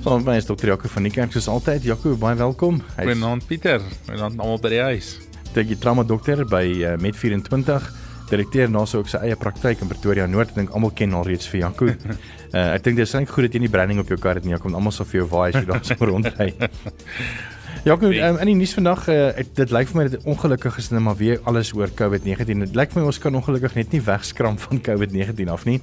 Saam met my is dokter Jaco van die kerk soos altyd. Jaco, baie welkom. Goeienaand Pieter. Goeienaand almal by die huis. Ek is trauma dokter by uh, Med24, direkteur na sy ook sy eie praktyk in Pretoria Noord. Ek dink almal ken al reeds vir Jaco. uh, ek dink dis eintlik goed dat jy nie branding op jou kar het nie. Jaco, almal sal vir jou waai as jy daar so rondry. Jaco, um, in die nuus vandag, uh, dit lyk vir my dat ongelukkig is net maar weer alles oor COVID-19. Dit lyk vir my ons kan ongelukkig net nie wegskram van COVID-19 af nie.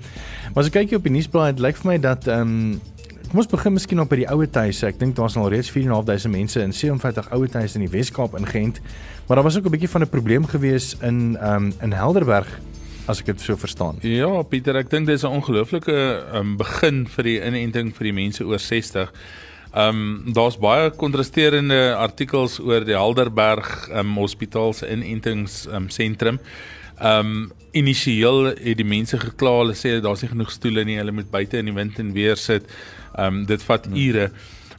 Maar as ek kyk hier op die nuusblaai, dit lyk vir my dat ehm um, Kom ons begin miskien op by die ouer huise. Ek dink daar's al reeds 4.500 mense in 57 ouer huise in die Wes-Kaap ingeënt. Maar daar was ook 'n bietjie van 'n probleem gewees in ehm um, in Helderberg as ek dit so verstaan. Ja, Pieter, ek dink dis 'n ongelooflike um, begin vir die inenting vir die mense oor 60. Ehm um, daar's baie kontrasterende artikels oor die Helderberg um, hospitaal se inentings um, sentrum. Ehm um, initieel het die mense gekla, hulle sê daar's nie genoeg stoele nie, hulle moet buite in die wind en weer sit. Ehm um, dit vat ure.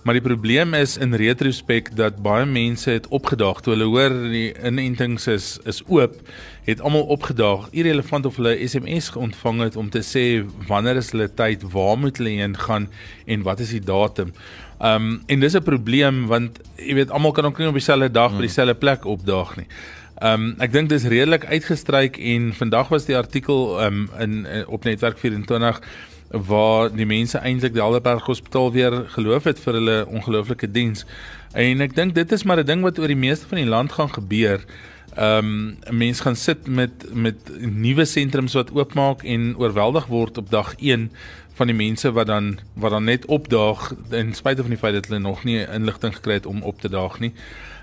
Maar die probleem is in retrospek dat baie mense het opgedaag toe hulle hoor die inentings is is oop, het almal opgedaag, irrelevant of hulle SMS ontvang het om te sê wanneer is hulle tyd, waar moet hulle heen gaan en wat is die datum. Ehm um, en dis 'n probleem want jy weet almal kan ook nie op dieselfde dag by dieselfde plek opdaag nie. Ehm um, ek dink dis redelik uitgestryk en vandag was die artikel ehm um, in, in op netwerk 24 waar die mense eintlik die Helderberg Hospitaal weer geloof het vir hulle ongelooflike diens. En ek dink dit is maar 'n ding wat oor die meeste van die land gaan gebeur. Ehm um, mense gaan sit met met nuwe sentrums wat oopmaak en oorweldig word op dag 1 van die mense wat dan wat dan net opdaag en spite van die feit dat hulle nog nie inligting gekry het om op te daag nie.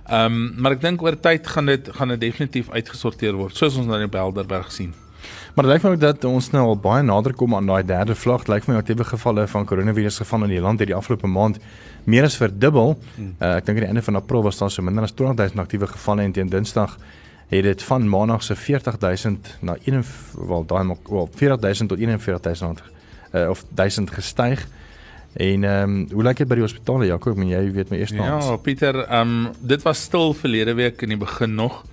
Ehm um, maar ek dink oor tyd gaan dit gaan dit definitief uitgesorteer word soos ons nou in Helderberg sien. Maar dit lyk my dat ons nou al baie nader kom aan daai derde vlak. Dit lyk my aktiewe gevalle van koronavirus geval in die land hierdie afgelope maand meer as verdubbel. Uh, ek dink aan die einde van April was daar so minder as 20000 aktiewe gevalle en teen Dinsdag het dit van maandag se 40000 na 1 wel daai wel 40000 tot 41000 uh, of 1000 gestyg. En ehm um, hoe lyk dit by die hospitale Jakob? Ek meen jy weet my eerste naam. Ja, Pieter, ehm um, dit was stil verlede week in die begin nog.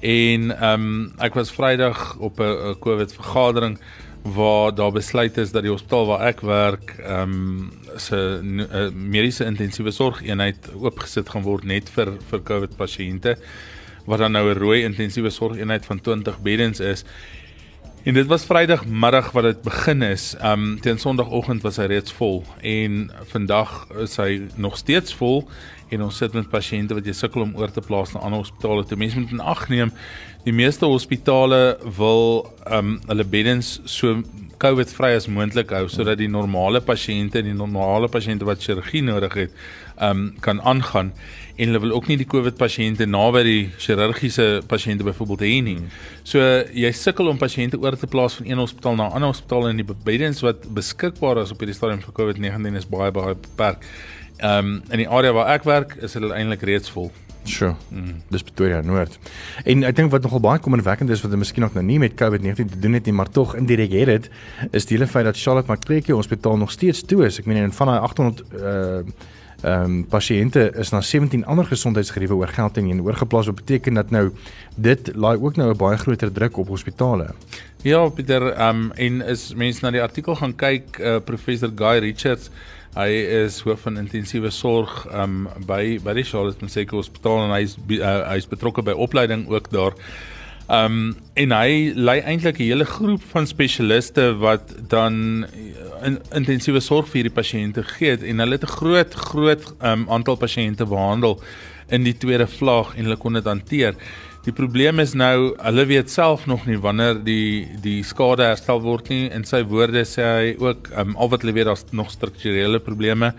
En ehm um, ek was Vrydag op 'n COVID vergadering waar daar besluit is dat die hospitaal waar ek werk ehm um, se mediese intensiewe sorg eenheid oopgesit gaan word net vir vir COVID pasiënte wat dan nou 'n rooi intensiewe sorg eenheid van 20 beddens is. En dit was Vrydagmiddag wat dit begin is. Um teen Sondagoggend was hy reeds vol en vandag is hy nog steeds vol en ons sit met pasiënte wat jy sukkel om oor te plaas na ander hospitale. Toe mense moet in ag neem, die meeste hospitale wil um hulle beddens so COVID-vry as moontlik hou sodat die normale pasiënte en die normale pasiënte wat chirurgie nodig het, um kan aangaan en hulle wil ook nie die COVID pasiënte naby die chirurgiese pasiënte byvoorbeeld hê nie. So jy sukkel om pasiënte oor te plaas van een hospitaal na 'n ander hospitaal en die beddens wat beskikbaar is op hierdie stadium vir COVID-19 is baie baie beperk. Ehm um, in die area waar ek werk is hulle eintlik reeds vol. Sure. Mm. Dis Pretoria Noord. En ek dink wat nogal baie kommerwekkend is wat miskien ook nou nie met COVID-19 te doen het nie, maar tog indirek het dit, is die hele feit dat Charlotte Macleke Hospitaal nog steeds toe is. Ek meen en van daai 800 uh ehm um, pasiënte is na 17 ander gesondheidsgeriewe oorgelting en oorgeplaas wat beteken dat nou dit laai ook nou 'n baie groter druk op hospitale. Ja, Pieter, ehm um, en is mense na die artikel gaan kyk, uh, professor Guy Richards Hy is hoof van intensiewe sorg um by by die Charlotte Mseke Hospitaal en hy's uh, hy's betrokke by opleiding ook daar. Um en hy lei eintlik 'n hele groep van spesialiste wat dan in, intensiewe sorg vir hierdie pasiënte gee en hulle het 'n groot groot um aantal pasiënte behandel in die tweede vlaag en hulle kon dit hanteer. Die probleem is nou, hulle weet self nog nie wanneer die die skade herstel word nie. In sy woorde sê hy ook um, al wat hulle weet daar's nog strukturele probleme.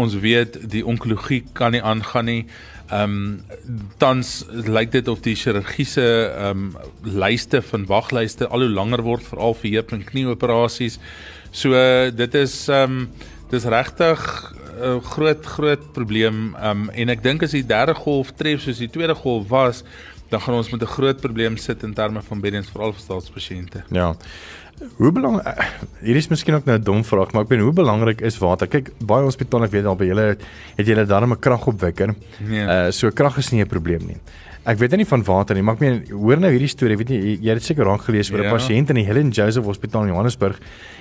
Ons weet die onkologie kan nie aangaan nie. Ehm um, tans lyk dit of die chirurgiese ehm um, lyste van waglyste al hoe langer word veral vir heup en knie operasies. So uh, dit is ehm um, dis regtig 'n groot groot probleem um en ek dink as die derde golf tref soos die tweede golf was, dan gaan ons met 'n groot probleem sit in terme van beddens veral vir staatspasiënte. Ja. Hoe belangrik hier is miskien ook nou 'n dom vraag, maar ek weet hoe belangrik is water. Kyk, baie hospitale, ek weet al by julle het julle darm 'n kragopwekker. Ja. Uh so krag is nie 'n probleem nie. Ek weet nie van water nie, maar ek meen hoor nou hierdie storie, weet jy, jy het seker raak gelees oor 'n Ja. pasiënt in die Helen Joseph Hospitaal in Johannesburg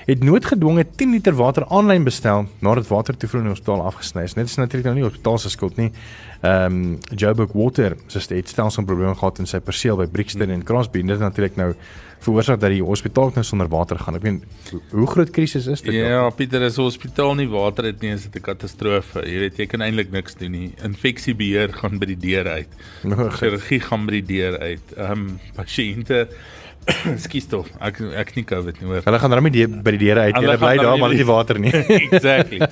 het noodgedwonge 10 liter water aanlyn bestel nadat water toevloei in die hospitaal afgesny is. Dit is natuurlik nou nie hospitaal se skuld nie. Ehm um, Joburg Water sê dit stel son probleme gehad in sy perseel by Brixton en Crosby. Dit het natuurlik nou veroorsaak dat die hospitaal nou sonder water gaan. Ek meen hoe- groot krisis is dit? Ja, Pieter, as 'n hospitaal nie water het nie, is dit 'n katastrofe. Jy weet, jy kan eintlik niks doen nie. Infeksiebeheer gaan by die deur uit. Chirurgie gaan by die deur uit. Ehm um, pasiënte Skus tog. Ek ek nie COVID nie hoor. Hulle gaan daarmee die, by die deure uit. Hulle Hulle bly daar maar nie water nie. exactly.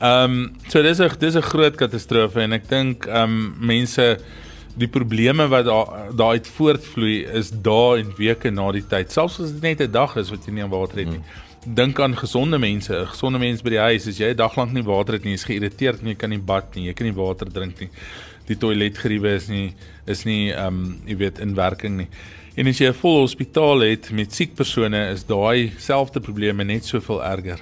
Ehm um, so dis 'n dis 'n groot katastrofe en ek dink ehm um, mense die probleme wat daar daaruit voortvloei is dae en weke na die tyd. Selfs as dit net 'n dag is wat jy nie aan water het nie. Hmm. Dink aan gesonde mense, 'n gesonde mens by die huis, as jy 'n dag lank nie water het nie, is geïrriteerd nie, jy kan nie bad nie, jy kan nie water drink nie. Die toiletgeriewe is nie is nie ehm um, jy weet in werking nie. En as jy 'n vol hospitaal het met siek persone, is daai selfde probleme net soveel erger.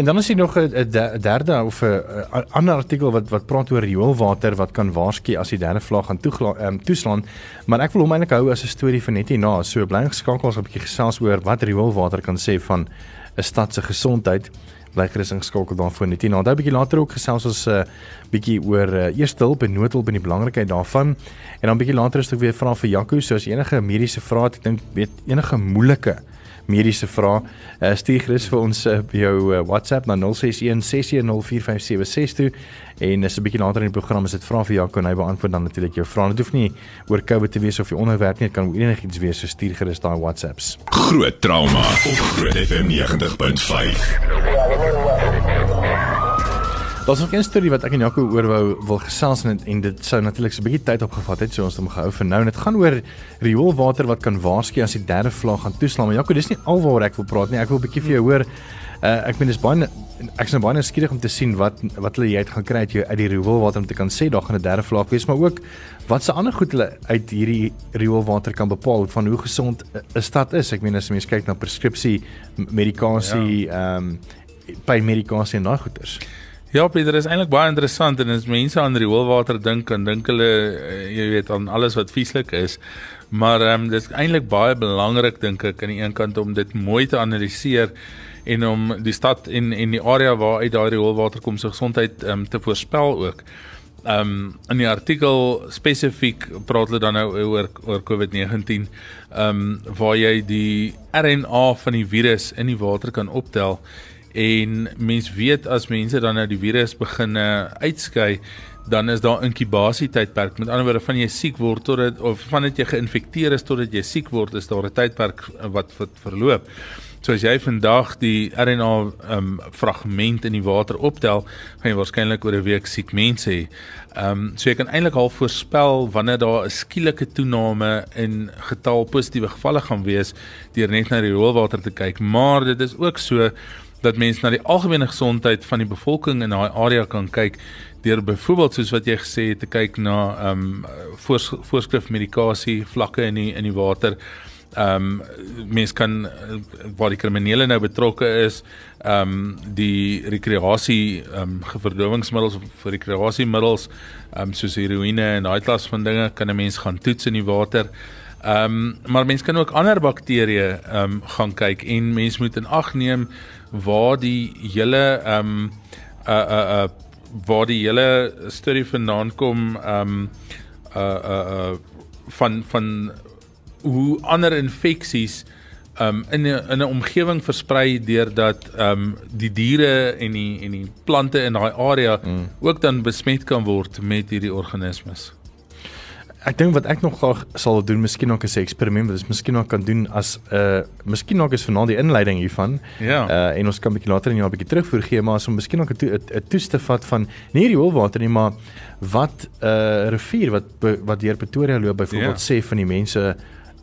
En dan is hier nog 'n 'n de- derde of 'n 'n ander artikel wat wat praat oor rioolwater wat kan waarsku as die derde vlaag gaan toegla- ehm toeslaan. Maar ek wil hom eintlik hou as 'n storie vir net hierna. So bly geskakel ons 'n bietjie gesels oor wat rioolwater kan sê van 'n stad se gesondheid. Bly gerus ingeskakel daarvoor net hierna. Dan 'n bietjie later ook gesels ons 'n uh, bietjie oor uh, eerste hulp en noodhulp en die belangrikheid daarvan. En dan 'n bietjie later is ek weer vra vir Jaco, so as enige mediese vrae ek dink weet enige moeilike mediese vrae, uh, stuur gerus vir ons uh, jou uh, WhatsApp na 061 6104576 toe en is 'n bietjie later in die program is dit vra vir Jaco en hy beantwoord dan natuurlik jou vrae. Dit hoef nie oor COVID te wees of die onderwerp nie, dit kan enigiets wees, so stuur gerus daai WhatsApps. Groot trauma op Groot FM 90.5. Daar's nog 'n storie wat ek en Jaco oor wou wil gesels en, en dit sou natuurlik so 'n bietjie tyd opgevat het, so ons het hom gehou vir nou en dit gaan oor rioolwater wat kan waarsku as die derde vlaag gaan toeslaan. Maar Jaco, dis nie alwaaroor ek wil praat nie. Ek wil 'n bietjie vir jou hoor. Uh, ek meen dis baie ek is nou baie nuuskierig om te sien wat wat hulle jy uit gaan kry uit jou uit die rioolwater om te kan sê daar gaan 'n derde vlaag wees, maar ook wat se ander goed hulle uit hierdie rioolwater kan bepaal van hoe gesond 'n stad is. Ek meen as jy mens kyk na preskripsie medikasie, ehm um, pynmedikasie en daai goeters. Ja, Pieter, is eintlik baie interessant en as mense aan rioolwater dink, dan dink hulle uh, jy weet aan alles wat vieslik is. Maar ehm um, dit is eintlik baie belangrik dink ek aan die een kant om dit mooi te analiseer en om die stad en en die area waar uit daai rioolwater kom se gesondheid ehm um, te voorspel ook. Ehm um, in die artikel spesifiek praat hulle dan nou oor oor COVID-19 ehm um, waar jy die RNA van die virus in die water kan optel en mens weet as mense dan nou die virus begin uitskei dan is daar inkubasietydperk. Met ander woorde van jy siek word tot dit of vandat jy geïnfekteer is totdat jy siek word is daar 'n tydperk uh, wat wat verloop. So as jy vandag die RNA um, fragment in die water optel, gaan jy waarskynlik oor 'n week siek mense hê. Ehm um, so jy kan eintlik al voorspel wanneer daar 'n skielike toename in getal positiewe gevalle gaan wees deur net na die rioolwater te kyk, maar dit is ook so dat mense na die algemene gesondheid van die bevolking in daai area kan kyk deur byvoorbeeld soos wat jy gesê het te kyk na ehm um, voors, voorskrif medikasie vlakke in die in die water ehm um, mense kan waar die kriminele nou betrokke is, ehm um, die rekreasie ehm um, verdowingsmiddels of rekreasiemiddels ehm um, soos heroïne en daai klas van dinge kan 'n mens gaan toets in die water. Ehm um, maar mense kan ook ander bakterieë ehm um, gaan kyk en mense moet in ag neem waar die hele ehm um, uh uh uh waar die hele studie vandaan kom ehm um, uh uh uh van van hoe ander infeksies um in 'n in 'n omgewing versprei deurdat um die diere en die en die plante in daai area mm. ook dan besmet kan word met hierdie organismes. Ek dink wat ek nog graag sal doen, miskien ook 'n eksperiment wat ons miskien ook kan doen as 'n uh, miskien ook is vanaand die inleiding hiervan. Ja. Uh en ons kan 'n bietjie later in jou 'n bietjie terugvoer gee, maar as om miskien ook 'n to, toets te vat van nie hierdie holwater nie, maar wat 'n uh, rivier wat wat deur Pretoria loop byvoorbeeld Ja. sê van die mense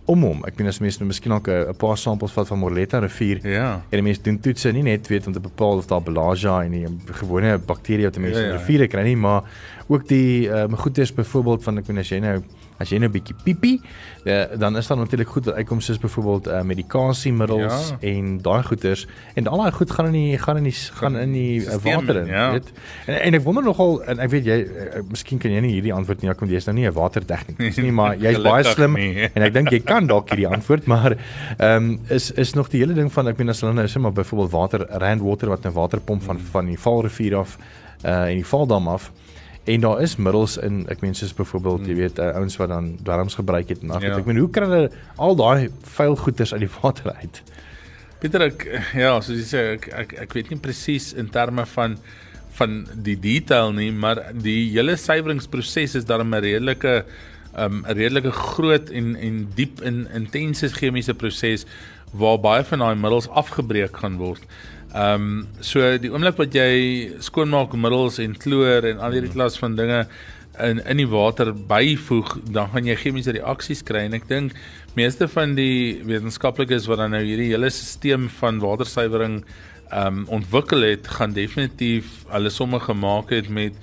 om hom. Ek bedoel as mense nou miskien ook 'n paar samples vat van Morletta rivier. Ja. En mense doen toetse nie net weet om te bepaal of daar belagia en die gewone bakterieë wat mense Ja, in ja. riviere kry nie, maar ook die ehm um, goedes byvoorbeeld van ek bedoel as jy nou as jy nou 'n bietjie piepie, uh, dan is daar natuurlik goed wat uitkom soos byvoorbeeld uh, medikasiemiddels Ja. en daai goeders en al daai goed gaan in die gaan in die gaan in die uh, Systeem water in, ja. weet. En en ek wonder nogal en ek weet jy uh, miskien kan jy nie hierdie antwoord nie, ek kom jy's nou nie 'n watertegnikus nie, maar jy's baie slim nie. en ek dink jy kan dalk hierdie antwoord, maar ehm um, is is nog die hele ding van ek bedoel as hulle nou sê maar byvoorbeeld water Rand Water wat 'n waterpomp van van die Vaalrivier af uh en die Vaaldam af en daar is middels in ek meen soos byvoorbeeld jy weet uh, ouens wat dan dwelms gebruik het en ag Ja. ek meen hoe kry hulle al daai vuil goeders uit die water uit? Pieter ek ja, soos jy sê ek ek, ek weet nie presies in terme van van die detail nie, maar die hele suiweringsproses is dan 'n redelike um, 'n redelike groot en en diep en intense chemiese proses waar baie van daai middels afgebreek gaan word. Ehm um, so die oomblik wat jy skoonmaakmiddels en kloor en al hierdie klas van dinge in in die water byvoeg, dan gaan jy chemiese reaksies kry en ek dink meeste van die wetenskaplikes wat dan nou hierdie hele stelsel van watersuiwering ehm um, ontwikkel het, gaan definitief hulle somme gemaak het met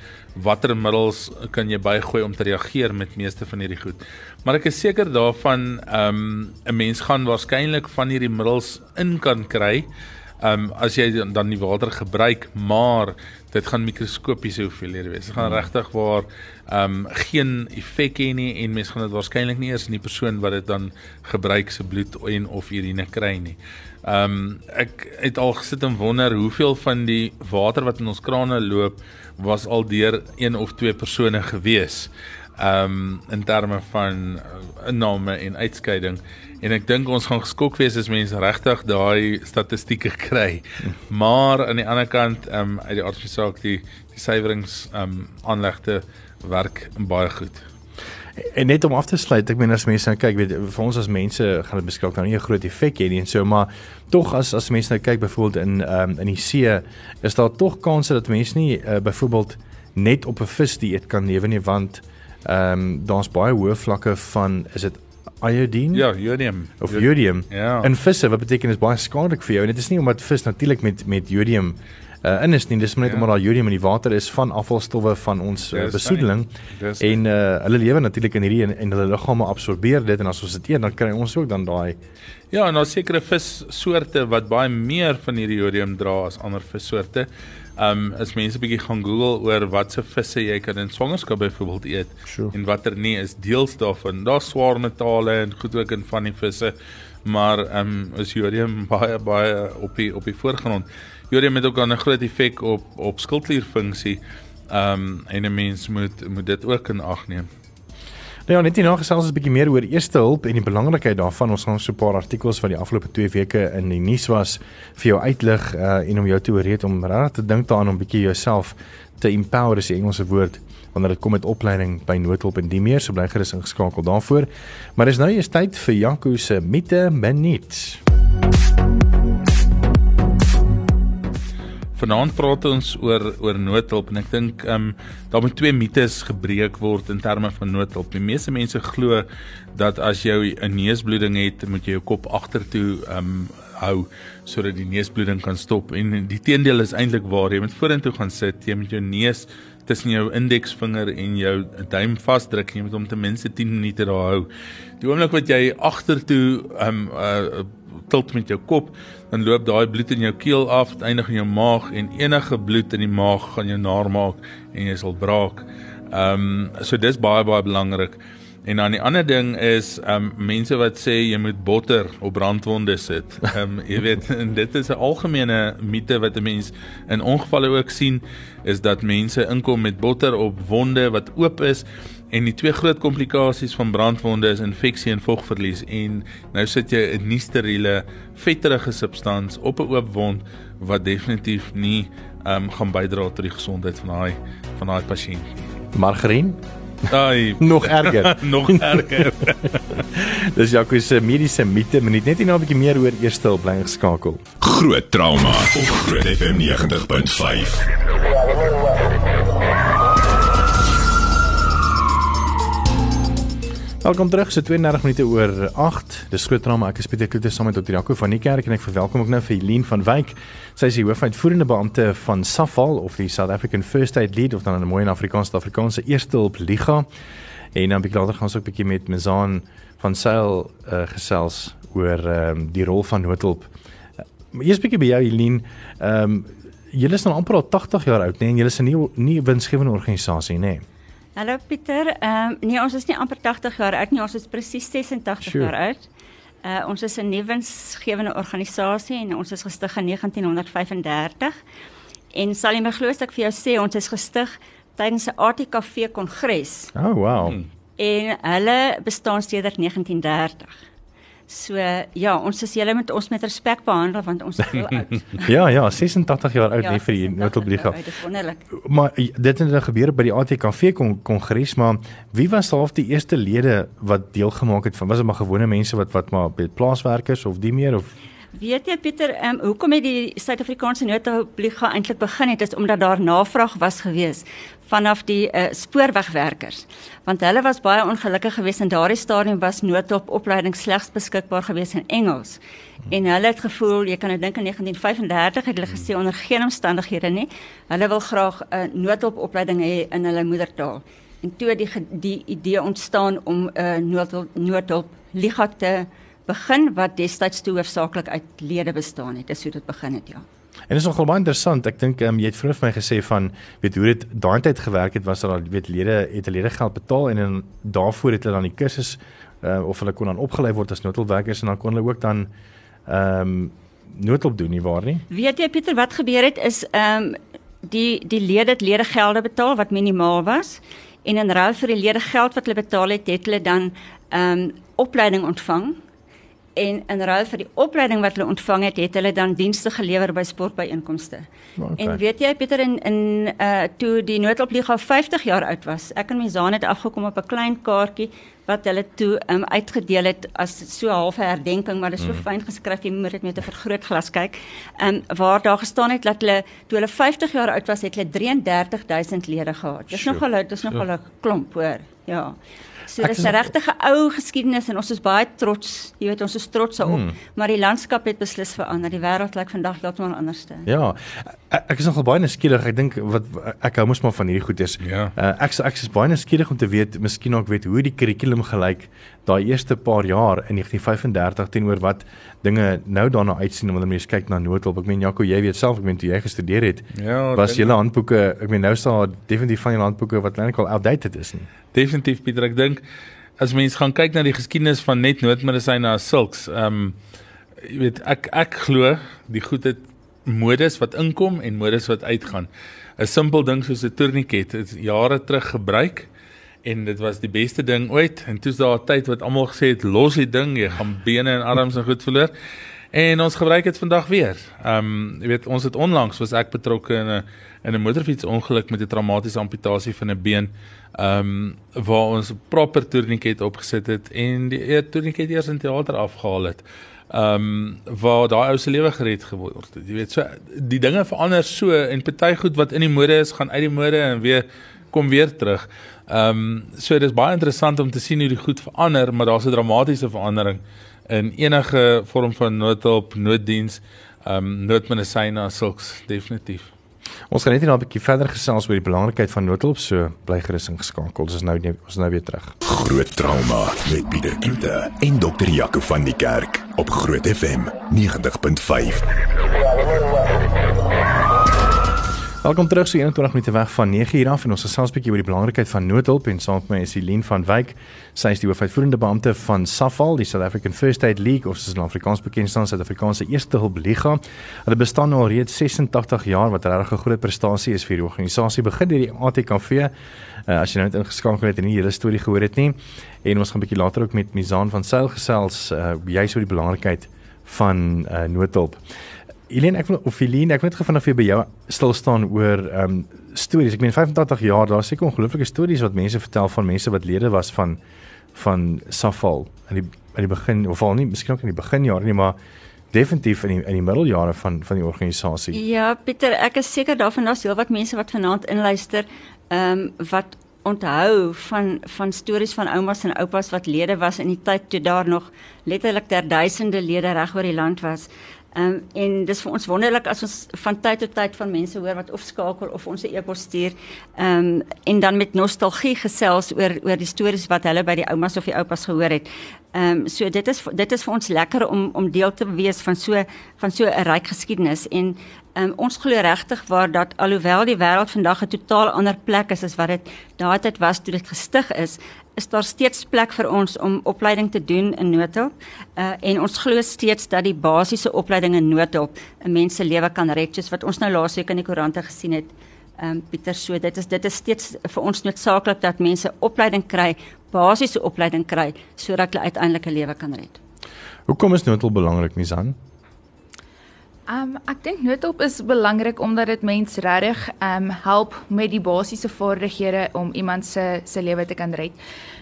watter middels kan jy bygooi om te reageer met meeste van hierdie goed. Maar ek is seker daarvan ehm um, 'n mens gaan waarskynlik van hierdie middels in kan kry. Ehm um, as jy dan- dan die water gebruik, maar dit gaan mikroskopiese hoeveelhede wees. Dit gaan regtig waar ehm um, geen effek hê nie en mens gaan dit waarskynlik nie eers in die persoon wat dit dan gebruik se bloed en of urine kry nie. Ehm um, ek het al gesit en wonder hoeveel van die water wat in ons krane loop was al deur een of twee persone gewees. Ehm um, in terme van uh, inname en uitskeiding en ek dink ons gaan geskok wees as mense regtig daai statistieke kry. Maar aan die ander kant ehm um, uit die aard van die saak die die suiwerings ehm um, aanlegte werk baie goed. En net om af te sluit, ek meen as mense nou kyk, weet vir ons as mense gaan dit beskik nou nie 'n groot effek hê nie en so, maar tog as as mense nou kyk byvoorbeeld in ehm um, in die see, is daar tog kanse dat mense nie uh, byvoorbeeld net op 'n vis dieet kan lewe nie want ehm um, daar's baie hoë vlakke van is dit iodine? Ja, jodium. Of jodium. Ja. in visse wat beteken is baie skadelik vir jou? En dit is nie omdat vis natuurlik met met jodium uh, in is nie. Dis maar net Ja. omdat daar jodium in die water is van afvalstowwe van ons uh, besoedeling. En uh, hulle lewe natuurlik in hierdie en, en hulle liggame absorbeer dit. En as ons dit eet dan kry ons ook dan daai Ja, en daar's sekere vissoorte wat baie meer van hierdie jodium dra as ander vissoorte. Um as mense bietjie gaan Google oor watse visse jy kan in swangerskap byvoorbeeld eet Sure. en watter nie is deels daarvan. Daar's swaar metale en goed ook in van die visse, maar um is jodium baie baie op die op die voorgrond. Jodium het ook 'n groot effek op op skildklierfunksie. Um en 'n mens moet moet dit ook in ag neem. Nou ja, net hierna gesels ons 'n bietjie meer oor eerste hulp en die belangrikheid daarvan. Ons gaan so 'n paar artikels wat die afgelope 2 weke in die nuus was vir jou uitlig uh, en om jou te ooreed om regtig te dink daaraan om bietjie jouself te empower is die Engelse woord wanneer dit kom met opleiding by noodhulp en die meer. So bly gerus ingeskakel daarvoor. Maar dis nou eers tyd vir Janko se mite minuut. Vanaand praat ons oor oor noodhulp en ek dink ehm um, daar moet twee mites gebreek word in terme van noodhulp. Die meeste mense glo dat as jy 'n neusbloeding het, moet jy jou kop agtertoe ehm um, hou sodat die neusbloeding kan stop en die teendeel is eintlik waar. Jy moet vorentoe gaan sit, jy moet jou neus tussen jou indeksvinger en jou duim vasdruk en jy moet hom ten minste 10 minute daar hou. Die oomblik wat jy agtertoe ehm um, uh, tilt met jou kop, dan loop daai bloed in jou keel af, eindig in jou maag en enige bloed in die maag gaan jou naar maak en jy sal braak. Ehm um, so dis baie baie belangrik. En dan die ander ding is ehm um, mense wat sê jy moet botter op brandwonde sit. Ehm um, jy weet en dit is 'n algemene mite wat 'n mens in ongevalle ook sien is dat mense inkom met botter op wonde wat oop is en die twee groot komplikasies van brandwonde is infeksie en vogverlies en nou sit jy 'n nie steriele vetterige substans op 'n oop wond wat definitief nie um, gaan bydra tot die gesondheid van daai van daai pasiënt nie. Margarien, Daai nog erger. nog erger. Dis Janko se mediese mite minuut. Net hierna 'n bietjie meer oor eerste hulp bly geskakel. Groot trauma op Groot FM 90.5. Welkom terug. So 32 minute oor 8. Dis groot drama. Ek is Pieter Kloete saam met Dr. Jaco van die kerk en ek verwelkom ook nou vir Helene van Wyk. Sy is die hoofuitvoerende beampte van SAFAL of die South African First Aid Lead of dan 'n mooi in Afrikaans Afrikaanse Eerste Hulp Liga. En dan bietjie later gaan ons ook bietjie met Mizaan van Sail uh, gesels oor ehm um, die rol van noodhulp. Uh, eers bietjie by jou Helene. Ehm um, julle is nou amper al 80 jaar oud, nê? Nee, en julle is 'n nie nie winsgewende organisasie, nê? Nee. Hallo Pieter. Ehm um, nee, ons is nie amper 80 jaar oud nie, ons is presies 86 sure. jaar oud. Uh ons is 'n nuwensgewende organisasie en ons is gestig in 1935. En sal jy my glo as ek vir jou sê ons is gestig tydens 'n ATKV kongres. Oh wow. Hmm. En hulle bestaan sedert 1930. So ja, ons is julle met ons met respek behandel want ons is heel oud. ja, ja, 86 jaar oud ja, nie vir die noodopbliga. Maar dit het nou gebeur by die ATKV kongres, maar wie was half die eerste lede wat deelgemaak het van was dit maar gewone mense wat wat maar plaaswerkers of die meer of Weet jy Pieter, um, hoekom het die Suid-Afrikaanse noodhulpliga eintlik begin het is omdat daar navraag was gewees vanaf die uh, spoorwegwerkers. Want hulle was baie ongelukkig geweest en daardie stadium was noodhulpopleiding slegs beskikbaar geweest in Engels. En hulle het gevoel, jy kan nou dink in 1935 het hulle gesê onder geen omstandighede nie, hulle wil graag 'n uh, noodhulpopleiding hê in hulle moedertaal. En toe die die idee ontstaan om 'n uh, noodhulp noodhulp liga te begin wat destyds toe hoofsaaklik uit lede bestaan het. Dis hoe dit begin het, ja. En is nogal baie interessant. Ek dink um, jy het vroeër vir my gesê van weet hoe dit daai tyd gewerk het was dat weet lede het lede geld betaal en dan daarvoor het hulle dan die kursus uh, of hulle kon dan opgelei word as noodhulpwerkers en dan kon hulle ook dan ehm um, noodhulp doen nie waar nie. Weet jy Pieter wat gebeur het is ehm um, die die lede het lede gelde betaal wat minimaal was en in ruil vir die lede geld wat hulle betaal het, het hulle dan ehm um, opleiding ontvang en in ruil vir die opleiding wat hulle ontvang het, het hulle dan dienste gelewer by sportbyeenkomste. Okay. En weet jy Pieter in in uh toe die noodhulpliga 50 jaar oud was, ek en my Zaan het afgekom op 'n klein kaartjie wat hulle toe um uitgedeel het as so 'n halfe herdenking, maar dit is so mm. fyn geskryf jy moet dit met 'n vergrootglas kyk. Um waar daar gestaan het dat hulle toe hulle 50 jaar oud was, het hulle 33000 lede gehad. Dis nogal dit is nogal 'n klomp hoor. Ja. So dis 'n regtige ou geskiedenis en ons is baie trots. Jy weet ons is trots daarop, hmm. maar die landskap het beslis verander. Die wêreld lyk vandag heeltemal anders. Ja. Ek, ek is nogal baie nuuskierig. Ek dink wat ek hou mos maar van hierdie goedes. Ja. Uh, ek ek is baie nuuskierig om te weet, miskien ook weet hoe die kurrikulum gelyk daai eerste paar jaar in 1935 teenoor wat dinge nou daarna uitsien wanneer mens kyk na noodhulp. Ek meen Jaco, jy weet self, ek meen toe jy gestudeer het, ja, was julle handboeke, ek meen nou staan definitief van julle handboeke wat eintlik al outdated is nie. Definitief Pieter, ek dink as mens gaan kyk na die geskiedenis van net noodmedisyne as sulks, ehm um, jy weet ek ek glo die goed het modes wat inkom en modes wat uitgaan. 'n Simpel ding soos 'n tourniquet het jare terug gebruik en dit was die beste ding ooit en toe's daar 'n tyd wat almal gesê het los die ding jy gaan bene en arms en goed verloor en ons gebruik dit vandag weer. Ehm um, jy weet ons het onlangs was ek betrokke in 'n in 'n motorfietsongeluk met 'n traumatiese amputasie van 'n been. Ehm um, waar ons 'n proper tourniquet opgesit het en die e tourniquet eers in teater afgehaal het. Ehm um, waar daai ou se lewe gered geword het. Jy weet so die dinge verander so en party goed wat in die mode is gaan uit die mode en weer kom weer terug. Ehm um, so dis baie interessant om te sien hoe die goed verander, maar daar's 'n dramatiese verandering in enige vorm van noodhulp, nooddiens, ehm um, noodmedisyne sulks definitief. Ons gaan net nou 'n bietjie verder gesels oor die belangrikheid van noodhulp, so bly gerus ingeskakel. Ons is nou ons is nou weer terug. Groot trauma met Pieter Kloete en dokter Jaco van die Kerk op Groot FM 90.5. Welkom terug so 21 minute weg van 9 uur af en ons gesels 'n bietjie oor die belangrikheid van noodhulp en saam met my is Helene van Wyk. Sy is die hoofuitvoerende beampte van SAFAL, die South African First Aid League of soos in Afrikaans bekend staan Suid-Afrikaanse Eerste Hulp Liga. Hulle bestaan nou al reeds 86 jaar wat regtig 'n groot prestasie is vir die organisasie. Begin deur die ATKV. Uh, as jy nou net ingeskakel het en nie hele storie gehoor het nie en ons gaan 'n bietjie later ook met Mizaan van Sail gesels uh, juis oor die belangrikheid van uh, noodhulp. Helene, ek wil of Helene, ek wil net gefin of jy by jou stil staan oor ehm um, stories. Ek meen 85 jaar, daar seker ongelooflike stories wat mense vertel van mense wat lede was van van Safal in die in die begin of al nie, miskien ook in die beginjare nie, maar definitief in die in die middeljare van van die organisasie. Ja, Pieter, ek is seker daarvan daar's heelwat mense wat vanaand inluister, ehm um, wat onthou van van stories van oumas en oupas wat lede was in die tyd toe daar nog letterlik ter duisende lede reg oor die land was. Ehm um, en dis vir ons wonderlik as ons van tyd tot tyd van mense hoor wat of skakel of ons 'n e-pos stuur. Ehm um, en dan met nostalgie gesels oor oor die stories wat hulle by die oumas of die oupas gehoor het. Ehm um, so dit is dit is vir ons lekker om om deel te wees van so van so 'n ryk geskiedenis en ehm um, ons glo regtig waar dat alhoewel die wêreld vandag 'n totaal ander plek is as wat dit daai tyd was toe dit gestig is, is daar steeds plek vir ons om opleiding te doen in noodhulp. Uh en ons glo steeds dat die basiese opleiding in noodhulp 'n mens se lewe kan red, soos wat ons nou laasweek in die koerante gesien het. Ehm um, Pieter, so dit is dit is steeds vir ons noodsaaklik dat mense opleiding kry, basiese opleiding kry sodat hulle uiteindelik 'n lewe kan red. Hoekom is noodhulp belangrik, Misan? Um ek dink noodhulp is belangrik omdat dit mense regtig um help met die basiese vaardighede om iemand se se lewe te kan red.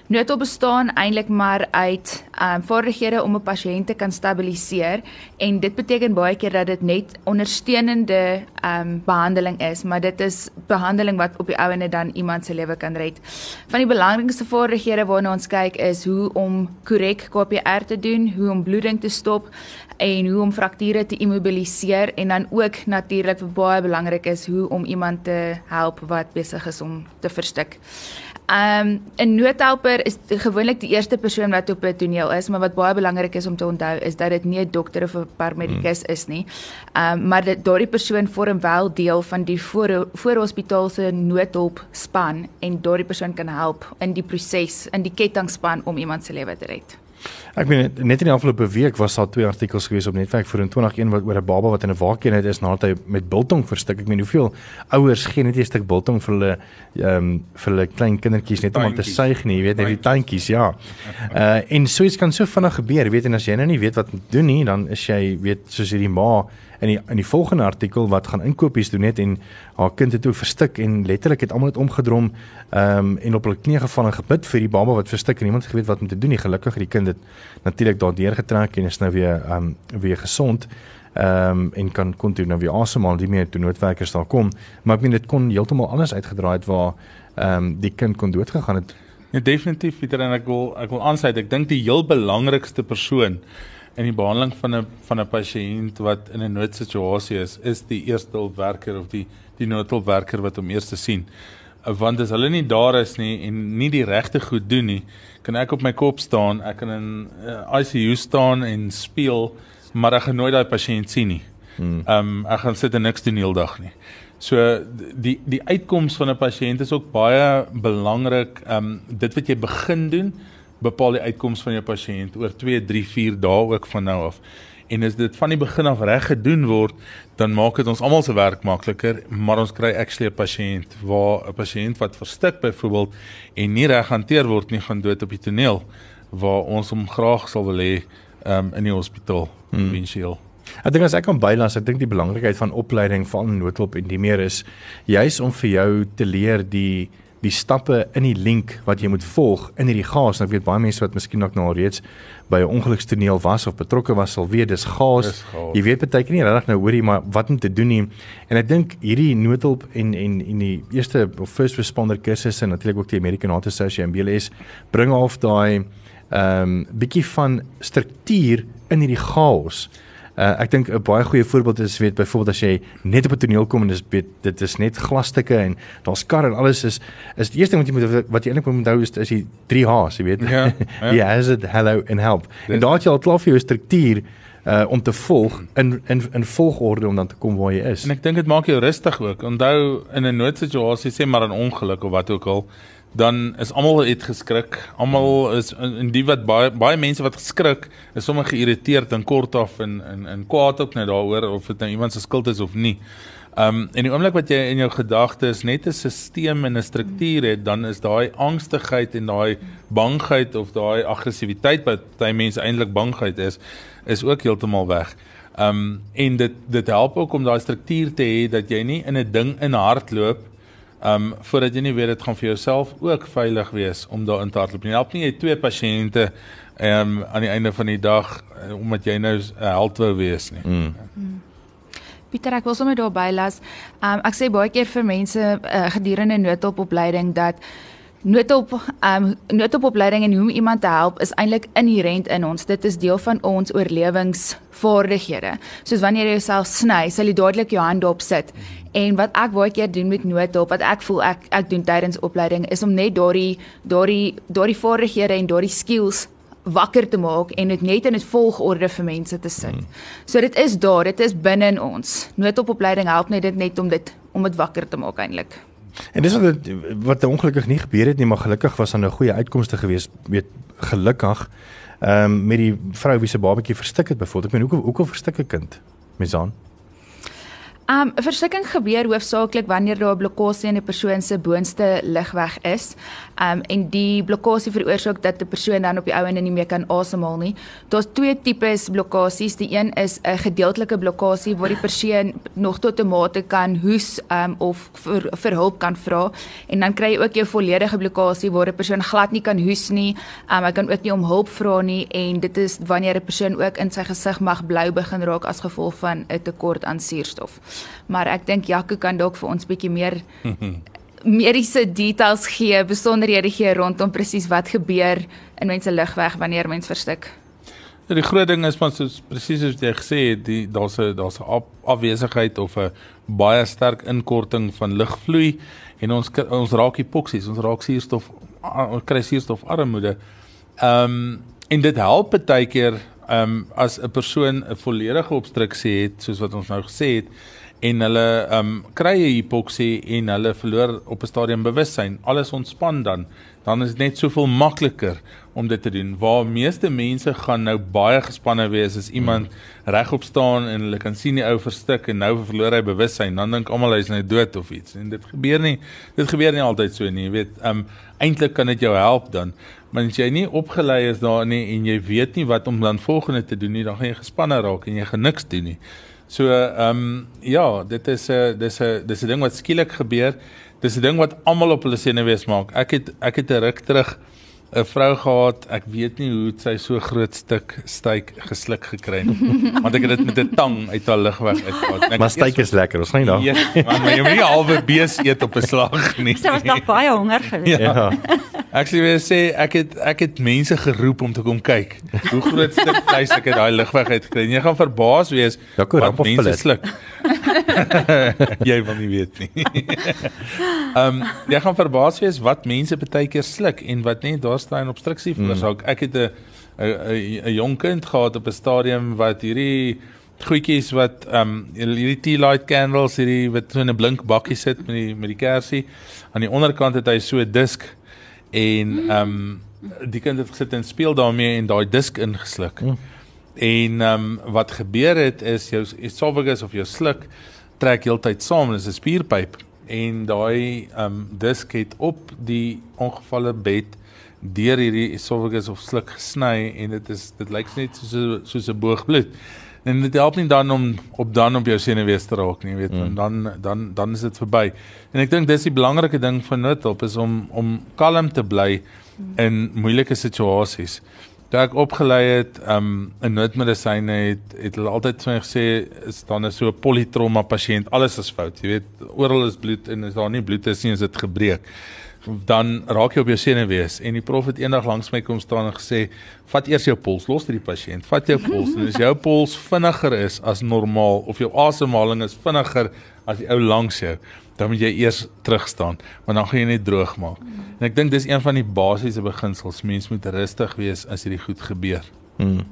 Noodhulp bestaan eintlik maar uit um vaardighede om 'n pasiënt te kan stabiliseer en dit beteken baie keer dat dit net ondersteunende um behandeling is, maar dit is behandeling wat op die ouene dan iemand se lewe kan red. Van die belangrikste vaardighede waarna ons kyk is hoe om korrek KPR te doen, hoe om bloeding te stop en hoe om frakture te immobiliseer en dan ook natuurlik wat baie belangrik is hoe om iemand te help wat besig is om te verstik. Um 'n noodhelper is gewoonlik die eerste persoon wat op 'n toneel is, maar wat baie belangrik is om te onthou is dat dit nie 'n dokter of 'n paramedikus is nie. Um maar dit daardie persoon vorm wel deel van die voor voorhospitaal se noodhulp span en daardie persoon kan help in die proses, in die kettingspan om iemand se lewe te red. Ek meen net in die afgelope week was daar twee artikels gewees op Netwerk 24 een wat oor 'n baba wat in 'n waakeenheid is nadat hy met biltong verstik. Ek meen hoeveel ouers gee net 'n stuk biltong vir hulle ehm um, vir hulle klein kindertjies net om te suig nie, jy weet net die tuintjies, ja. Uh en so iets kan so vinnig gebeur, weet en as jy nou nie weet wat om te doen nie, dan is jy weet soos hierdie ma in die in die volgende artikel wat gaan inkopies doen net en haar kind het toe verstik en letterlik het almal net omgedrom ehm um, en op hulle knieë geval en gebid vir die baba wat verstik en niemand geweet wat om te doen nie. Gelukkig het die kind dit natuurlik daardeur getrek en is nou weer ehm um, weer gesond ehm um, en kan kon toe nou weer asemhaal die meer toe noodwerkers daar kom. Maar ek meen dit kon heeltemal anders uitgedraai het waar ehm um, die kind kon doodgegaan het. Ja definitief Pieter en ek wil ek wil aansluit. Ek dink die heel belangrikste persoon in die behandeling van 'n van 'n pasiënt wat in 'n noodsituasie is, is die eerste hulpwerker of die die noodhulpwerker wat hom eers te sien. Want as hulle nie daar is nie en nie die regte goed doen nie, kan ek op my kop staan, ek kan in uh, eh, ICU staan en speel, maar ek gaan nooit daai pasiënt sien nie. Hmm. Ehm um, ek gaan sit en niks doen heeldag nie. So die die uitkoms van 'n pasiënt is ook baie belangrik. Ehm um, dit wat jy begin doen, bepaal die uitkoms van jou pasiënt oor 2, 3, 4 dae ook van nou af. En as dit van die begin af reg gedoen word, dan maak dit ons almal se werk makliker, maar ons kry actually 'n pasiënt waar 'n pasiënt wat verstik byvoorbeeld en nie reg hanteer word nie, gaan dood op die toneel waar ons hom graag sal wil hê um, in die hospitaal eventueel. Hmm. Ek dink as ek kan bylas, ek dink die belangrikheid van opleiding van noodhulp en die meer is juis om vir jou te leer die die stappe in die link wat jy moet volg in hierdie gas. Nou ek weet baie mense wat miskien dalk nou reeds by 'n ongelukstoneel was of betrokke was sal weet dis gas. Dis gas. Jy weet baie keer nie regtig nou hoorie maar wat om te doen nie. En ek dink hierdie noodhulp en en en die eerste first responder kursusse en natuurlik ook die American Heart Association en BLS bring af daai ehm um, bietjie van struktuur in hierdie chaos. Uh, ek dink 'n baie goeie voorbeeld is weet byvoorbeeld as jy net op 'n toneel kom en dis dit is net glasstukke en daar's kar en alles is is die eerste ding wat jy moet wat jy eintlik moet onthou is is die 3 H's, jy weet. Ja. Ja, yeah, is it hello and help. Dis, en daar het jy al klaar vir jou struktuur uh om te volg in in in volgorde om dan te kom waar jy is. En ek dink dit maak jou rustig ook. Onthou in 'n noodsituasie sê maar 'n ongeluk of wat ook al dan is almal het geskrik. Almal is in die wat baie baie mense wat geskrik is sommer geïrriteerd en kort af en en en kwaad ook net daaroor of dit nou iemand se skuld is of nie. Um en die oomblik wat jy in jou gedagtes net 'n stelsel en 'n struktuur het, dan is daai angstigheid en daai bangheid of daai aggressiwiteit wat baie mense eintlik bangheid is, is ook heeltemal weg. Um en dit dit help ook om daai struktuur te hê dat jy nie in 'n ding in hardloop Um voordat jy nie weet dit gaan vir jouself ook veilig wees om daarin te hardloop nie. Help nie jy twee pasiënte um aan die einde van die dag uh, omdat jy nou 'n uh, held wou wees nie. Mm. Mm. Pieter, ek wil sommer daarby las. Um ek sê baie keer vir mense uh, gedurende noodhulpopleiding dat noodhulp ehm um, noodhulpopleiding en hoe om iemand te help is eintlik inherënt in ons. Dit is deel van ons oorlewingsvaardighede. Soos wanneer jy jouself sny, sal jy dadelik jou hande op sit. En wat ek baie keer doen met noodhulp, wat ek voel ek ek doen tydens opleiding is om net daardie daardie daardie vaardighede en daardie skills wakker te maak en dit net in 'n volgorde vir mense te sit. Hmm. So dit is daar, dit is binne in ons. Noodhulpopleiding help net dit net om dit om dit wakker te maak eintlik. En dis wat het, wat ongelukkig nie gebeur het nie, maar gelukkig was daar 'n goeie uitkomste gewees, weet gelukkig. Ehm um, met die vrou wie se babatjie verstik het byvoorbeeld. Ek meen hoekom hoekom verstik 'n kind? Mesaan. Um 'n verstikking gebeur hoofsaaklik wanneer daar 'n blokkade in 'n persoon se boonste ligweg is. Um en die blokkade veroorsaak dat 'n persoon dan op die ou en nie meer kan asemhaal nie. Daar's twee tipes blokkades. Die een is 'n gedeeltelike blokkade waar die persoon nog tot 'n mate kan hoes um of vir, vir hulp kan vra en dan kry jy ook jou volledige blokkade waar 'n persoon glad nie kan hoes nie. Um hy kan ook nie om hulp vra nie en dit is wanneer 'n persoon ook in sy gesig mag blou begin raak as gevolg van 'n tekort aan suurstof maar ek dink Jaco kan dalk vir ons bietjie meer mediese details gee, besonderhede gee rondom presies wat gebeur in mense ligweg wanneer mens verstik. Ja, die groot ding is maar soos presies soos jy gesê het, die daar's 'n daar's 'n afwesigheid of 'n baie sterk inkorting van lugvloei en ons ons raak hipoksies, ons raak suurstof ons kry suurstof armoede. Ehm um, en dit help baie keer ehm um, as 'n persoon 'n volledige obstruksie het soos wat ons nou gesê het en hulle ehm um, kry 'n hipoksie en hulle verloor op 'n stadium bewussyn. Alles ontspan dan. Dan is dit net soveel makliker om dit te doen. Waar meeste mense gaan nou baie gespanne wees as iemand hmm. regop staan en hulle kan sien die ou verstik en nou verloor hy bewussyn. Dan dink almal hy's nou dood of iets. En dit gebeur nie. Dit gebeur nie altyd so nie, jy weet. Ehm um, eintlik kan dit jou help dan. Maar as jy nie opgelei is daar nie en jy weet nie wat om dan volgende te doen nie, dan gaan jy gespanne raak en jy gaan niks doen nie. So ehm um, ja, dit is 'n dis 'n dis 'n ding wat skielik gebeur. Dis 'n ding wat almal op hulle senuwees maak. Ek het ek het 'n ruk terug 'n vrou gehad. Ek weet nie hoe sy so groot stuk styk gesluk gekry het. Want ek het dit met 'n tang uit haar lig weg uitgehaal. Maar styk is lekker, ons gaan nie daar. Ja, maar jy moet nie halwe bees eet op 'n slag nie. Sy was nog baie honger geweest. Ja. Actually wil sê ek het ek het mense geroep om te kom kyk. Hoe groot stuk vleis ek het daai lig weg uitgekry. Jy gaan verbaas wees ja, wat mense sluk. jy wil nie weet nie. Ehm um, jy gaan verbaas wees wat mense baie keer sluk en wat net daar staan obstruksie veroorsaak. Mm. Ek het 'n 'n 'n jong kind gehad op 'n stadium wat hierdie goedjies wat ehm um, hierdie tea light candles hierdie wat so in 'n blink bakkie sit met die met die kersie. Aan die onderkant het hy so 'n disk en ehm um, die kind het gesit en speel daarmee en daai disk ingesluk. Mm. En ehm um, wat gebeur het is jou esophagus of jou sluk trek heeltyd saam, dis 'n spierpyp en daai ehm um, disk het op die ongevalle bed deur hierdie esophagus of sluk gesny en dit is dit lyk net soos soos 'n boogbloed. En dit help nie dan om op dan op jou senuwees te raak nie, weet, mm. dan dan dan is dit verby. En ek dink dis die belangrike ding van noodhulp is om om kalm te bly in moeilike situasies toe ek opgelei het um in noodmedisyne het het hulle altyd vir my gesê is dan is so 'n polytrauma pasiënt? Alles is fout. Jy weet oral is bloed en as daar nie bloed is nie is dit gebreek. Dan raak jy op jou senuwees en die prof het eendag langs my kom staan en gesê vat eers jou pols los vir die pasiënt. Vat jou pols. En as jou pols vinniger is as normaal of jou asemhaling is vinniger as die ou langs jou dan moet jy eers terug staan want dan gaan jy net droog maak. En ek dink dis een van die basiese beginsels. Mens moet rustig wees as hierdie goed gebeur. Hmm.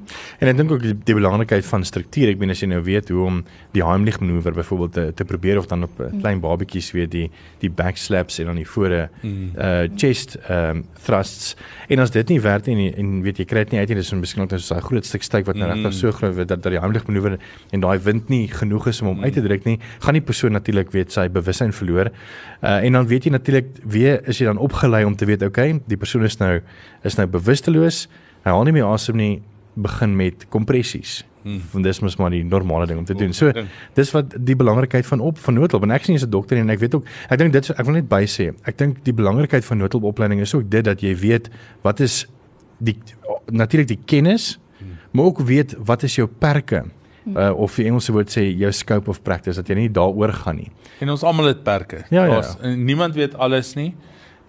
En ek dink ook die, die belangrikheid van struktuur. Ek bedoel as jy nou weet hoe om die Heimlich manoeuvre byvoorbeeld te, te probeer of dan op hmm. klein babatjies weet die die back slaps en dan die voore hmm. uh chest um thrusts. En as dit nie werk nie en weet jy kry dit nie uit nie, dis miskien net so 'n groot stuk styk wat nou hmm. regtig so groot word dat dat die Heimlich manoeuvre en daai wind nie genoeg is om hom hmm. uit te druk nie, gaan die persoon natuurlik weet sy bewussyn verloor. Uh en dan weet jy natuurlik weer is jy dan opgelei om te weet okay, die persoon is nou is nou bewusteloos. Hy haal nie meer asem nie begin met kompressies. Hmm. Want dis mos maar die normale ding om te doen. So dis wat die belangrikheid van op van noodhulp en ek sien as 'n dokter en ek weet ook ek dink dit ek wil net by sê. Ek dink die belangrikheid van noodhulpopleiding is ook dit dat jy weet wat is die natuurlik die kennis, hmm. maar ook weet wat is jou perke. Uh, of die Engelse woord sê jou scope of practice dat jy nie daaroor gaan nie. En ons almal het perke. Ja, ja, ja. Niemand weet alles nie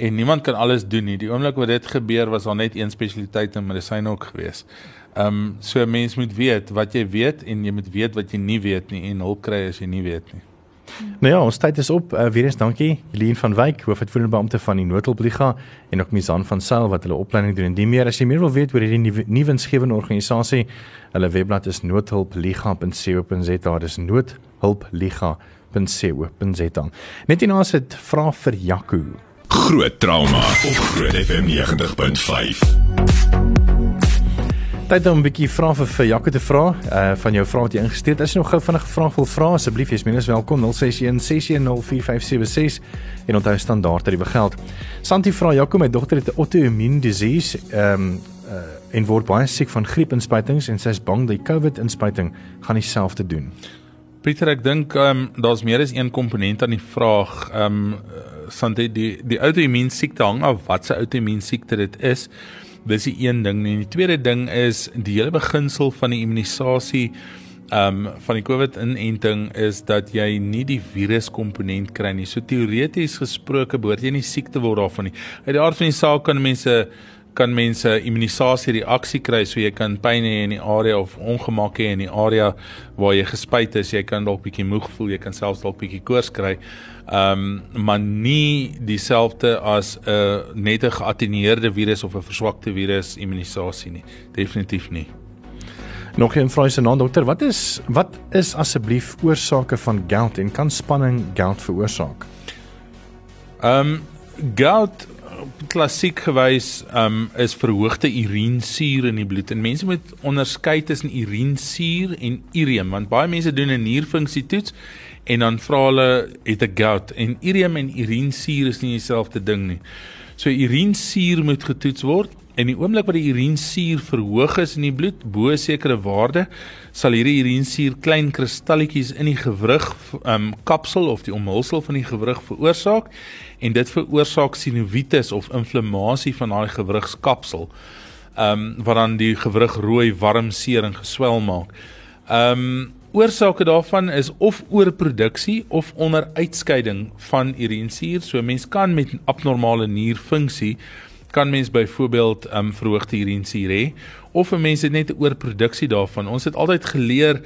en niemand kan alles doen nie. Die oomblik wat dit gebeur was daar net een spesialiteit in medisyne ook gewees. Ehm um, so 'n mens moet weet wat jy weet en jy moet weet wat jy nie weet nie en hulp kry as jy nie weet nie. Nou ja, ons tyd is op. Uh, weer eens dankie Helene van Wyk, hoofuitvoerende beampte van die Noodhulpliga en ook Mizan van Sail wat hulle opleiding doen. Indien meer as jy meer wil weet oor hierdie nuwe winsgewende organisasie, hulle webblad is noodhulpliga.co.za. Dis noodhulpliga.co.za. Net hierna sit vra vir Jaco. Groot trauma op Groot FM 90.5. Tyd om 'n bietjie vra vir vir Jaco te vra, uh van jou vrae wat jy ingestuur het. As jy nog gou vinnig vra wil vra asseblief, jy's minus welkom 061 6104576 en onthou standaard tariewe geld. Santi vra Jaco, my dogter het 'n auto-immune disease, ehm um, uh en word baie siek van griepinspuitings en sy is bang die COVID-inspuiting gaan dieselfde doen. Pieter, ek dink ehm um, daar's meer as een komponent aan die vraag. Ehm um, Santi, die die auto-immune siekte hang af wat se auto-immune siekte dit is. Dis die een ding en die tweede ding is die hele beginsel van die immunisasie um van die COVID-inenting is dat jy nie die viruskomponent kry nie. So teoreties gesproke behoort jy nie siek te word daarvan nie. Uit die aard van die saak kan mense kan mense immunisasie reaksie kry so jy kan pyn hê in die area of ongemak hê in die area waar jy gespuit is. Jy kan dalk bietjie moeg voel jy kan selfs dalk bietjie koors kry. Ehm um, maar nie dieselfde as 'n uh, net 'n geattenueerde virus of 'n verswakte virus immunisasie nie. Definitief nie. Nog 'n vraag se naam dokter. Wat is wat is asseblief oorsake van gout en kan spanning gout veroorsaak? Ehm um, gout klassiek gewys um is verhoogde urinesuur in die bloed en mense moet onderskei tussen urinesuur en ureum want baie mense doen 'n nierfunksie toets en dan vra hulle het 'n gout en ureum en urinesuur is nie dieselfde ding nie. So urinesuur moet getoets word en die oomblik wat die urinesuur verhoog is in die bloed bo 'n sekere waarde sal hierdie urinesuur klein kristalletjies in die gewrig um kapsel of die omhulsel van die gewrig veroorsaak en dit veroorsaak sinuvitis of inflammasie van daai gewrigskapsel. Ehm um, wat dan die gewrig rooi, warm, seer en geswel maak. Ehm um, oorsake daarvan is of oorproduksie of onderuitskeiding van urinesuur. So mens kan met abnormale nierfunksie kan mens byvoorbeeld ehm um, verhoogde urinesuur hê of 'n mens het net 'n oorproduksie daarvan. Ons het altyd geleer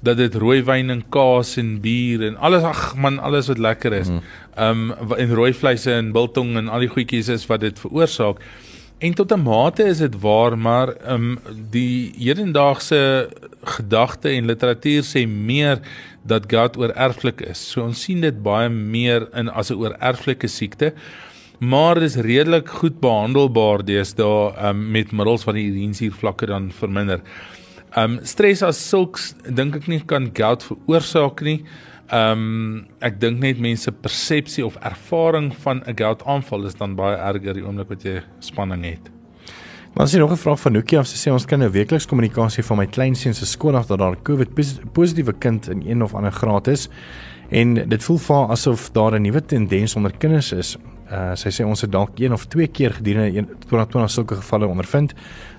dat dit rooi wyn en kaas en bier en alles ag man alles wat lekker is. Mm. Ehm um, en rooi vleise en biltong en al die goedjies is wat dit veroorsaak. En tot 'n mate is dit waar, maar ehm um, die hedendaagse gedagte en literatuur sê meer dat gout oorerflik is. So ons sien dit baie meer in as 'n oorerflike siekte. Maar dit is redelik goed behandelbaar deesdae um, met middels wat die urinesuur vlakke dan verminder. Um stres as sulks dink ek nie kan gout veroorsaak nie. Um ek dink net mense persepsie of ervaring van 'n gout aanval is dan baie erger die oomblik wat jy spanning het. Maar as jy nog 'n vraag van Nookie af te sê ons kan nou weekliks kommunikasie van my kleinseun se skool af dat daar 'n COVID positiewe kind in een of ander graad is en dit voel vir asof daar 'n nuwe tendens onder kinders is. Uh sy sê ons het dalk een of twee keer gedurende 2020 sulke gevalle ondervind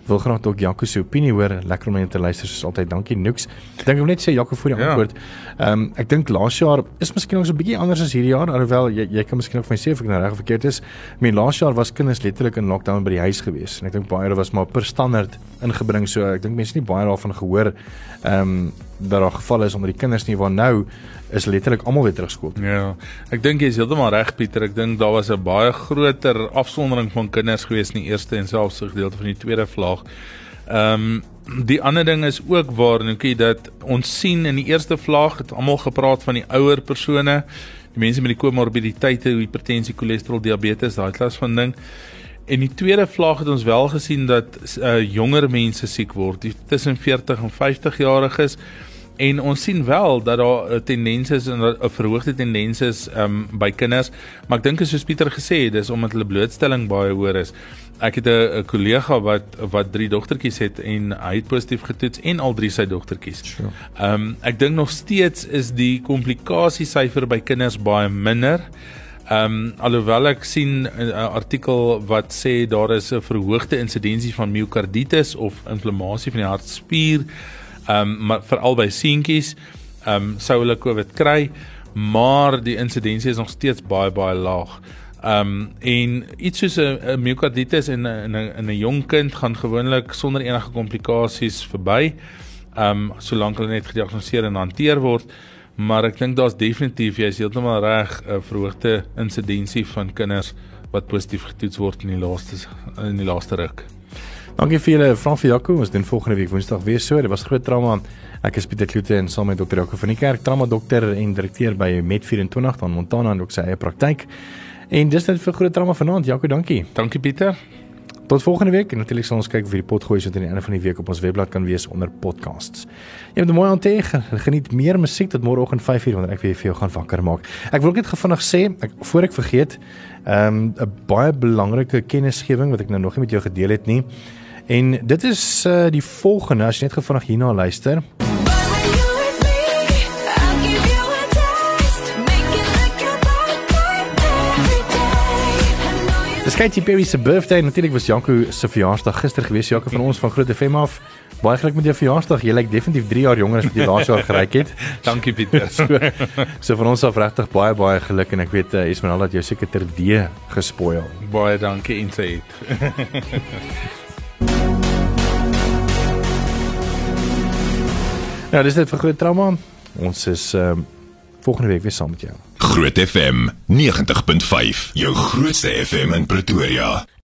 wil graag ook Jaco se opinie hoor. Lekker om net te luister soos altyd. Dankie Nooks. Ek dink ek moet net sê Jaco vir die ja. antwoord. Ehm um, ek dink laas jaar is miskien ook so 'n bietjie anders as hierdie jaar alhoewel jy jy kan miskien ook vir my sê of ek nou reg of verkeerd is. Ek meen laas jaar was kinders letterlik in lockdown by die huis gewees en ek dink baie was maar per standaard ingebring so ek dink mense nie baie daarvan gehoor ehm um, dat daar geval is onder die kinders nie waar nou is letterlik almal weer terug skool. Ja. Ek dink jy is heeltemal reg Pieter. Ek dink daar was 'n baie groter afsondering van kinders gewees in die eerste en selfs gedeelte van die tweede vlaag. Ehm um, die ander ding is ook waar netjie dat ons sien in die eerste vlaag het almal gepraat van die ouer persone, die mense met die komorbiditeite, hipertensie, cholesterol, diabetes, daai klas van ding. En die tweede vlaag het ons wel gesien dat uh, jonger mense siek word, tussen 40 en 50 jariges en ons sien wel dat daar 'n tendens is en 'n verhoogde tendens is um, by kinders, maar ek dink soos Pieter gesê het, dis omdat hulle blootstelling baie hoër is. Ek het 'n kollega wat wat drie dogtertjies het en hy het positief getoets en al drie sy dogtertjies. Sure. um, ek dink nog steeds is die komplikasiesyfer by kinders baie minder. Ehm um, alhoewel ek sien 'n artikel wat sê daar is 'n verhoogde insidensie van miokarditis of inflammasie van die hartspier Ehm um, maar veral by seentjies ehm um, sou hulle COVID kry, maar die insidensie is nog steeds baie baie laag. Ehm um, en iets soos 'n myokarditis in 'n in 'n jong kind gaan gewoonlik sonder enige komplikasies verby. Ehm um, solank hulle net gediagnoseer en hanteer word. Maar ek dink daar's definitief jy is heeltemal reg 'n verhoogde insidensie van kinders wat positief getoets word in die laaste in die laaste ruk. Dankie vir julle vrae vir Jaco. Ons doen volgende week Woensdag weer so. Dit was groot trauma. Ek is Pieter Kloete en saam met dokter Jaco van die kerk, trauma dokter en direkteur by Med24 dan Montana en ook sy eie praktyk. En dis net vir groot trauma vanaand. Jaco, dankie. Dankie Pieter. Tot volgende week en natuurlik sal ons kyk of hierdie pot gooi so teen die einde van die week op ons webblad kan wees onder podcasts. Jy moet mooi aanteeg. Geniet meer musiek tot môreoggend 5uur wanneer ek weer vir jou gaan wakker maak. Ek wil net gefvinnig sê, ek voor ek vergeet, ehm um, 'n baie belangrike kennisgewing wat ek nou nog nie met jou gedeel het nie. En dit is uh, die volgende as jy net gefvinnig hierna luister. Dis Katy Perry se birthday. Natuurlik was Janko se verjaarsdag gister gewees. Janko van ons van Groot FM af. Baie geluk met jou verjaarsdag. Jy lyk definitief 3 jaar jonger as wat jy laas jaar geryk het. Dankie Pieter. So, so van ons af regtig baie baie geluk en ek weet uh, Esmeralda het jou seker ter D gespoil. Baie dankie Insight. Ja, dis dit vir groot trauma. Ons is ehm uh, volgende week weer saam met jou. Groot FM 90.5, jou grootste FM in Pretoria.